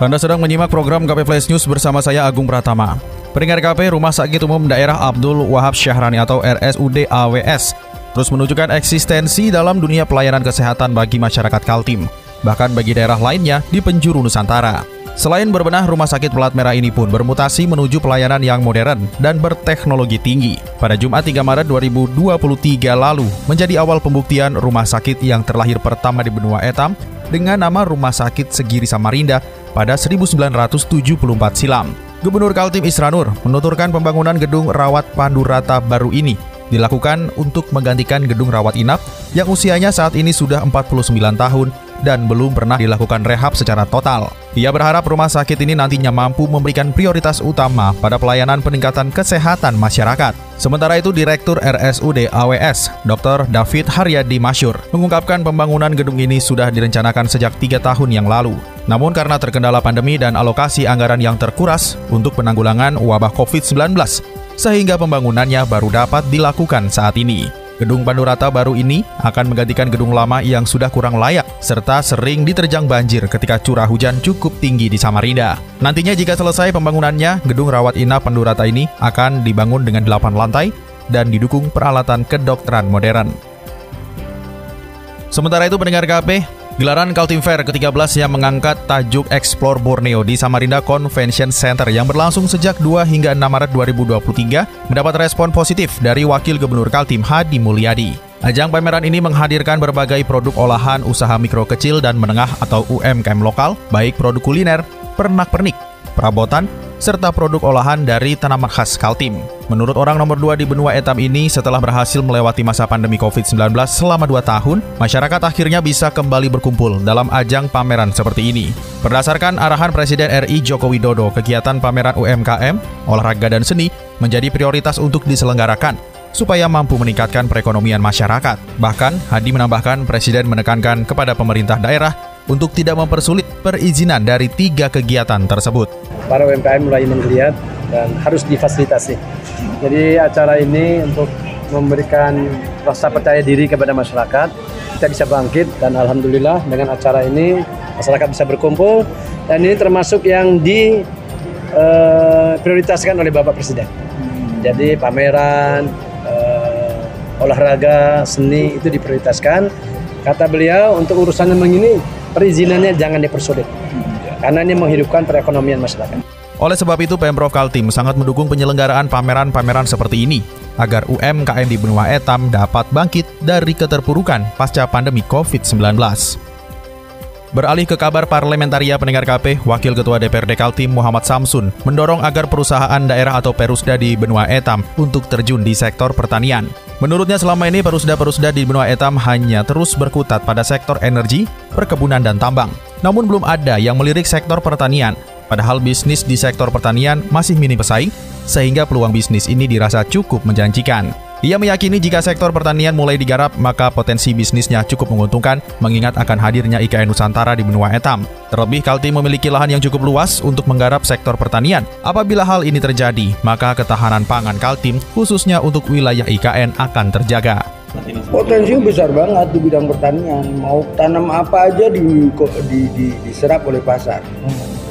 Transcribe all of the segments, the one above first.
Anda sedang menyimak program KP Flash News bersama saya Agung Pratama. Pendengar KP Rumah Sakit Umum Daerah Abdul Wahab Syahrani atau RSUD AWS terus menunjukkan eksistensi dalam dunia pelayanan kesehatan bagi masyarakat Kaltim, bahkan bagi daerah lainnya di penjuru Nusantara. Selain berbenah, rumah sakit pelat merah ini pun bermutasi menuju pelayanan yang modern dan berteknologi tinggi. Pada Jumat 3 Maret 2023 lalu, menjadi awal pembuktian rumah sakit yang terlahir pertama di benua Etam dengan nama Rumah Sakit Segiri Samarinda pada 1974 silam. Gubernur Kaltim Isranur menuturkan pembangunan gedung rawat Pandurata baru ini dilakukan untuk menggantikan gedung rawat inap yang usianya saat ini sudah 49 tahun dan belum pernah dilakukan rehab secara total. Ia berharap rumah sakit ini nantinya mampu memberikan prioritas utama pada pelayanan peningkatan kesehatan masyarakat. Sementara itu, Direktur RSUD AWS, Dr. David Haryadi Masyur, mengungkapkan pembangunan gedung ini sudah direncanakan sejak tiga tahun yang lalu. Namun karena terkendala pandemi dan alokasi anggaran yang terkuras untuk penanggulangan wabah COVID-19, sehingga pembangunannya baru dapat dilakukan saat ini. Gedung Pandurata baru ini akan menggantikan gedung lama yang sudah kurang layak serta sering diterjang banjir ketika curah hujan cukup tinggi di Samarinda. Nantinya jika selesai pembangunannya, gedung rawat inap Pandurata ini akan dibangun dengan 8 lantai dan didukung peralatan kedokteran modern. Sementara itu pendengar KP, Gelaran Kaltim Fair ke-13 yang mengangkat tajuk Explore Borneo di Samarinda Convention Center yang berlangsung sejak 2 hingga 6 Maret 2023 mendapat respon positif dari Wakil Gubernur Kaltim Hadi Mulyadi. Ajang pameran ini menghadirkan berbagai produk olahan usaha mikro kecil dan menengah atau UMKM lokal, baik produk kuliner, pernak-pernik, perabotan, serta produk olahan dari tanaman khas Kaltim. Menurut orang nomor 2 di benua etam ini, setelah berhasil melewati masa pandemi COVID-19 selama 2 tahun, masyarakat akhirnya bisa kembali berkumpul dalam ajang pameran seperti ini. Berdasarkan arahan Presiden RI Joko Widodo, kegiatan pameran UMKM, olahraga dan seni menjadi prioritas untuk diselenggarakan supaya mampu meningkatkan perekonomian masyarakat. Bahkan, Hadi menambahkan Presiden menekankan kepada pemerintah daerah untuk tidak mempersulit perizinan dari tiga kegiatan tersebut. Para UMKM mulai menggeliat dan harus difasilitasi. Jadi acara ini untuk memberikan rasa percaya diri kepada masyarakat, kita bisa bangkit dan alhamdulillah dengan acara ini masyarakat bisa berkumpul dan ini termasuk yang diprioritaskan oleh Bapak Presiden. Jadi pameran, uh, olahraga, seni itu diprioritaskan. Kata beliau untuk urusan yang begini perizinannya jangan dipersulit. Karena ini menghidupkan perekonomian masyarakat. Oleh sebab itu, Pemprov Kaltim sangat mendukung penyelenggaraan pameran-pameran seperti ini agar UMKM di benua etam dapat bangkit dari keterpurukan pasca pandemi COVID-19. Beralih ke kabar parlementaria pendengar KP, Wakil Ketua DPRD Kaltim Muhammad Samsun mendorong agar perusahaan daerah atau perusda di benua etam untuk terjun di sektor pertanian. Menurutnya selama ini perusda-perusda di benua etam hanya terus berkutat pada sektor energi, perkebunan, dan tambang. Namun belum ada yang melirik sektor pertanian, padahal bisnis di sektor pertanian masih minim pesaing, sehingga peluang bisnis ini dirasa cukup menjanjikan. Ia meyakini jika sektor pertanian mulai digarap, maka potensi bisnisnya cukup menguntungkan mengingat akan hadirnya IKN Nusantara di benua etam. Terlebih Kaltim memiliki lahan yang cukup luas untuk menggarap sektor pertanian. Apabila hal ini terjadi, maka ketahanan pangan Kaltim khususnya untuk wilayah IKN akan terjaga. Potensi besar banget di bidang pertanian. Mau tanam apa aja di, di, di, diserap oleh pasar.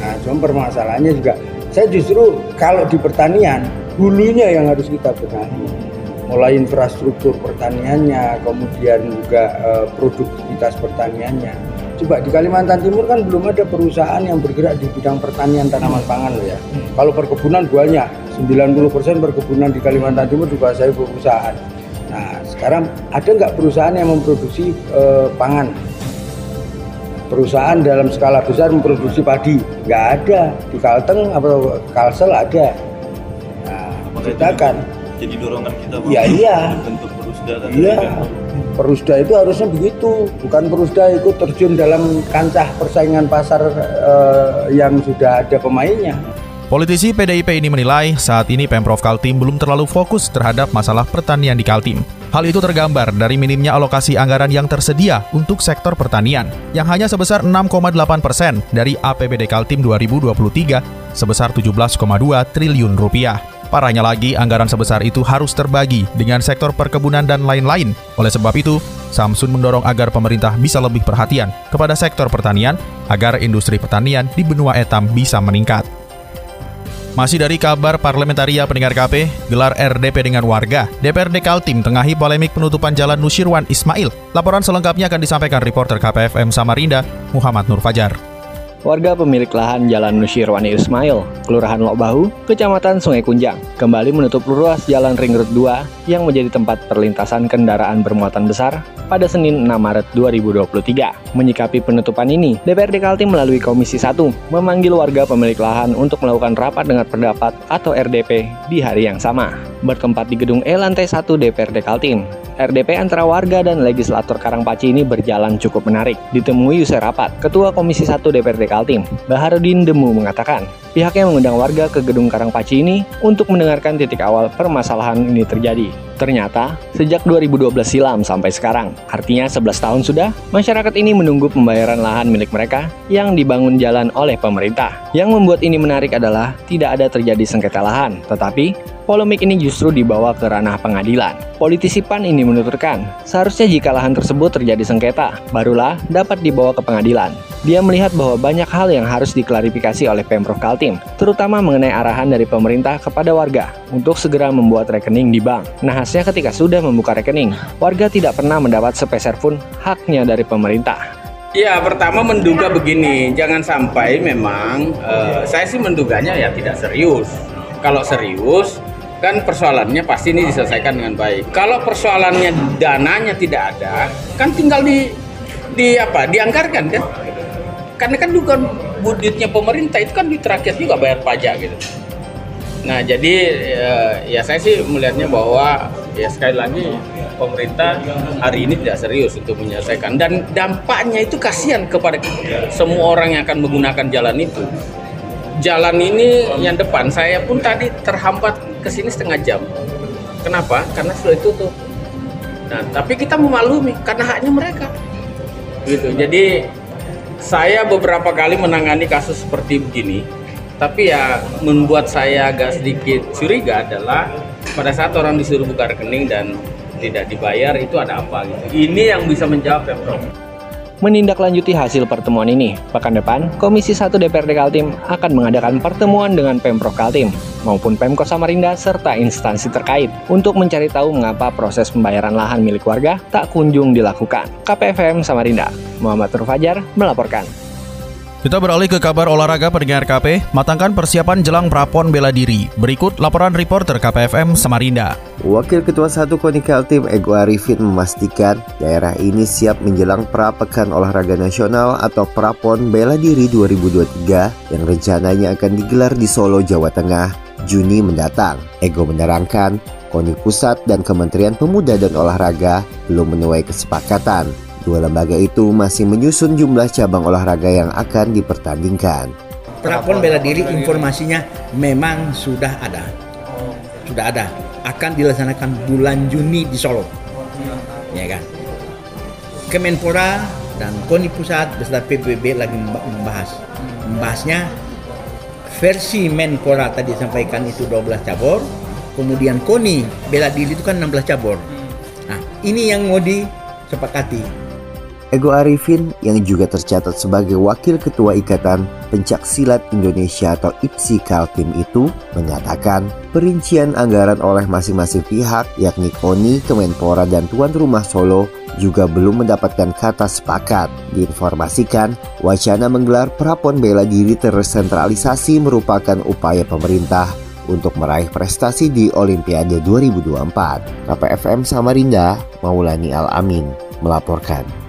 Nah, cuma permasalahannya juga, saya justru kalau di pertanian, hulunya yang harus kita benahi mulai infrastruktur pertaniannya, kemudian juga uh, produktivitas pertaniannya. Coba di Kalimantan Timur kan belum ada perusahaan yang bergerak di bidang pertanian tanaman pangan loh ya. Hmm. Kalau perkebunan banyak, 90% perkebunan di Kalimantan Timur juga saya perusahaan. Nah sekarang ada nggak perusahaan yang memproduksi uh, pangan? Perusahaan dalam skala besar memproduksi padi, nggak ada. Di Kalteng atau Kalsel ada. Nah, kita kan jadi dorongan kita ya, iya. bentuk Iya, Perusda itu harusnya begitu, bukan Perusda ikut terjun dalam kancah persaingan pasar eh, yang sudah ada pemainnya. Politisi PDIP ini menilai saat ini Pemprov Kaltim belum terlalu fokus terhadap masalah pertanian di Kaltim. Hal itu tergambar dari minimnya alokasi anggaran yang tersedia untuk sektor pertanian, yang hanya sebesar 6,8 persen dari APBD Kaltim 2023 sebesar 17,2 triliun rupiah. Parahnya lagi, anggaran sebesar itu harus terbagi dengan sektor perkebunan dan lain-lain. Oleh sebab itu, Samsun mendorong agar pemerintah bisa lebih perhatian kepada sektor pertanian agar industri pertanian di benua etam bisa meningkat. Masih dari kabar parlementaria pendengar KP, gelar RDP dengan warga. DPRD Kaltim tengahi polemik penutupan jalan Nusirwan Ismail. Laporan selengkapnya akan disampaikan reporter KPFM Samarinda, Muhammad Nur Fajar. Warga pemilik lahan Jalan Nusirwani Ismail, Kelurahan Lokbahu, Kecamatan Sungai Kunjang, kembali menutup ruas Jalan Ring Road 2 yang menjadi tempat perlintasan kendaraan bermuatan besar pada Senin 6 Maret 2023. Menyikapi penutupan ini, DPRD Kaltim melalui Komisi 1 memanggil warga pemilik lahan untuk melakukan rapat dengan pendapat atau RDP di hari yang sama. Bertempat di gedung E lantai 1 DPRD Kaltim, RDP antara warga dan legislator Karangpaci ini berjalan cukup menarik. Ditemui usai rapat, Ketua Komisi 1 DPRD Kaltim, Baharudin Demu mengatakan, pihaknya mengundang warga ke gedung Karangpaci ini untuk mendengarkan titik awal permasalahan ini terjadi. Ternyata, sejak 2012 silam sampai sekarang, artinya 11 tahun sudah, masyarakat ini menunggu pembayaran lahan milik mereka yang dibangun jalan oleh pemerintah. Yang membuat ini menarik adalah tidak ada terjadi sengketa lahan, tetapi polemik ini justru dibawa ke ranah pengadilan. Politisi PAN ini menuturkan, seharusnya jika lahan tersebut terjadi sengketa, barulah dapat dibawa ke pengadilan. Dia melihat bahwa banyak hal yang harus diklarifikasi oleh Pemprov Kaltim, terutama mengenai arahan dari pemerintah kepada warga untuk segera membuat rekening di bank. Nahasnya ketika sudah membuka rekening, warga tidak pernah mendapat sepeser pun haknya dari pemerintah. Ya, pertama menduga begini, jangan sampai memang uh, saya sih menduganya ya tidak serius. Kalau serius, kan persoalannya pasti ini diselesaikan dengan baik. Kalau persoalannya dananya tidak ada, kan tinggal di di apa? Dianggarkan kan? Karena kan juga budgetnya pemerintah itu kan di rakyat juga bayar pajak gitu. Nah, jadi ya, ya saya sih melihatnya bahwa ya sekali lagi pemerintah hari ini tidak serius untuk menyelesaikan dan dampaknya itu kasihan kepada semua orang yang akan menggunakan jalan itu. Jalan ini yang depan saya pun tadi terhambat ke sini setengah jam. Kenapa? Karena sudah ditutup. Nah, tapi kita memaklumi karena haknya mereka. Gitu. Jadi saya beberapa kali menangani kasus seperti begini, tapi ya membuat saya agak sedikit curiga adalah pada saat orang disuruh buka rekening dan tidak dibayar itu ada apa gitu. Ini yang bisa menjawab Pemprov menindaklanjuti hasil pertemuan ini. Pekan depan, Komisi 1 DPRD Kaltim akan mengadakan pertemuan dengan Pemprov Kaltim maupun Pemkot Samarinda serta instansi terkait untuk mencari tahu mengapa proses pembayaran lahan milik warga tak kunjung dilakukan. KPFM Samarinda, Muhammad Turfajar melaporkan. Kita beralih ke kabar olahraga pendengar KP, matangkan persiapan jelang prapon bela diri. Berikut laporan reporter KPFM Samarinda. Wakil Ketua 1 Konikal Tim Ego Arifin memastikan daerah ini siap menjelang pra pekan olahraga nasional atau prapon bela diri 2023 yang rencananya akan digelar di Solo, Jawa Tengah, Juni mendatang. Ego menerangkan, KONI Pusat dan Kementerian Pemuda dan Olahraga belum menuai kesepakatan Dua lembaga itu masih menyusun jumlah cabang olahraga yang akan dipertandingkan. Prapon bela diri informasinya memang sudah ada. Sudah ada. Akan dilaksanakan bulan Juni di Solo. Ya kan? Kemenpora dan KONI Pusat beserta PBB lagi membahas. Membahasnya versi Menpora tadi sampaikan itu 12 cabur, kemudian KONI bela diri itu kan 16 cabur. Nah, ini yang mau disepakati Ego Arifin yang juga tercatat sebagai Wakil Ketua Ikatan Pencak Silat Indonesia atau IPSI Kaltim itu mengatakan perincian anggaran oleh masing-masing pihak yakni KONI, Kemenpora, dan Tuan Rumah Solo juga belum mendapatkan kata sepakat. Diinformasikan, wacana menggelar prapon bela diri tersentralisasi merupakan upaya pemerintah untuk meraih prestasi di Olimpiade 2024. KPFM Samarinda, Maulani Al-Amin, melaporkan.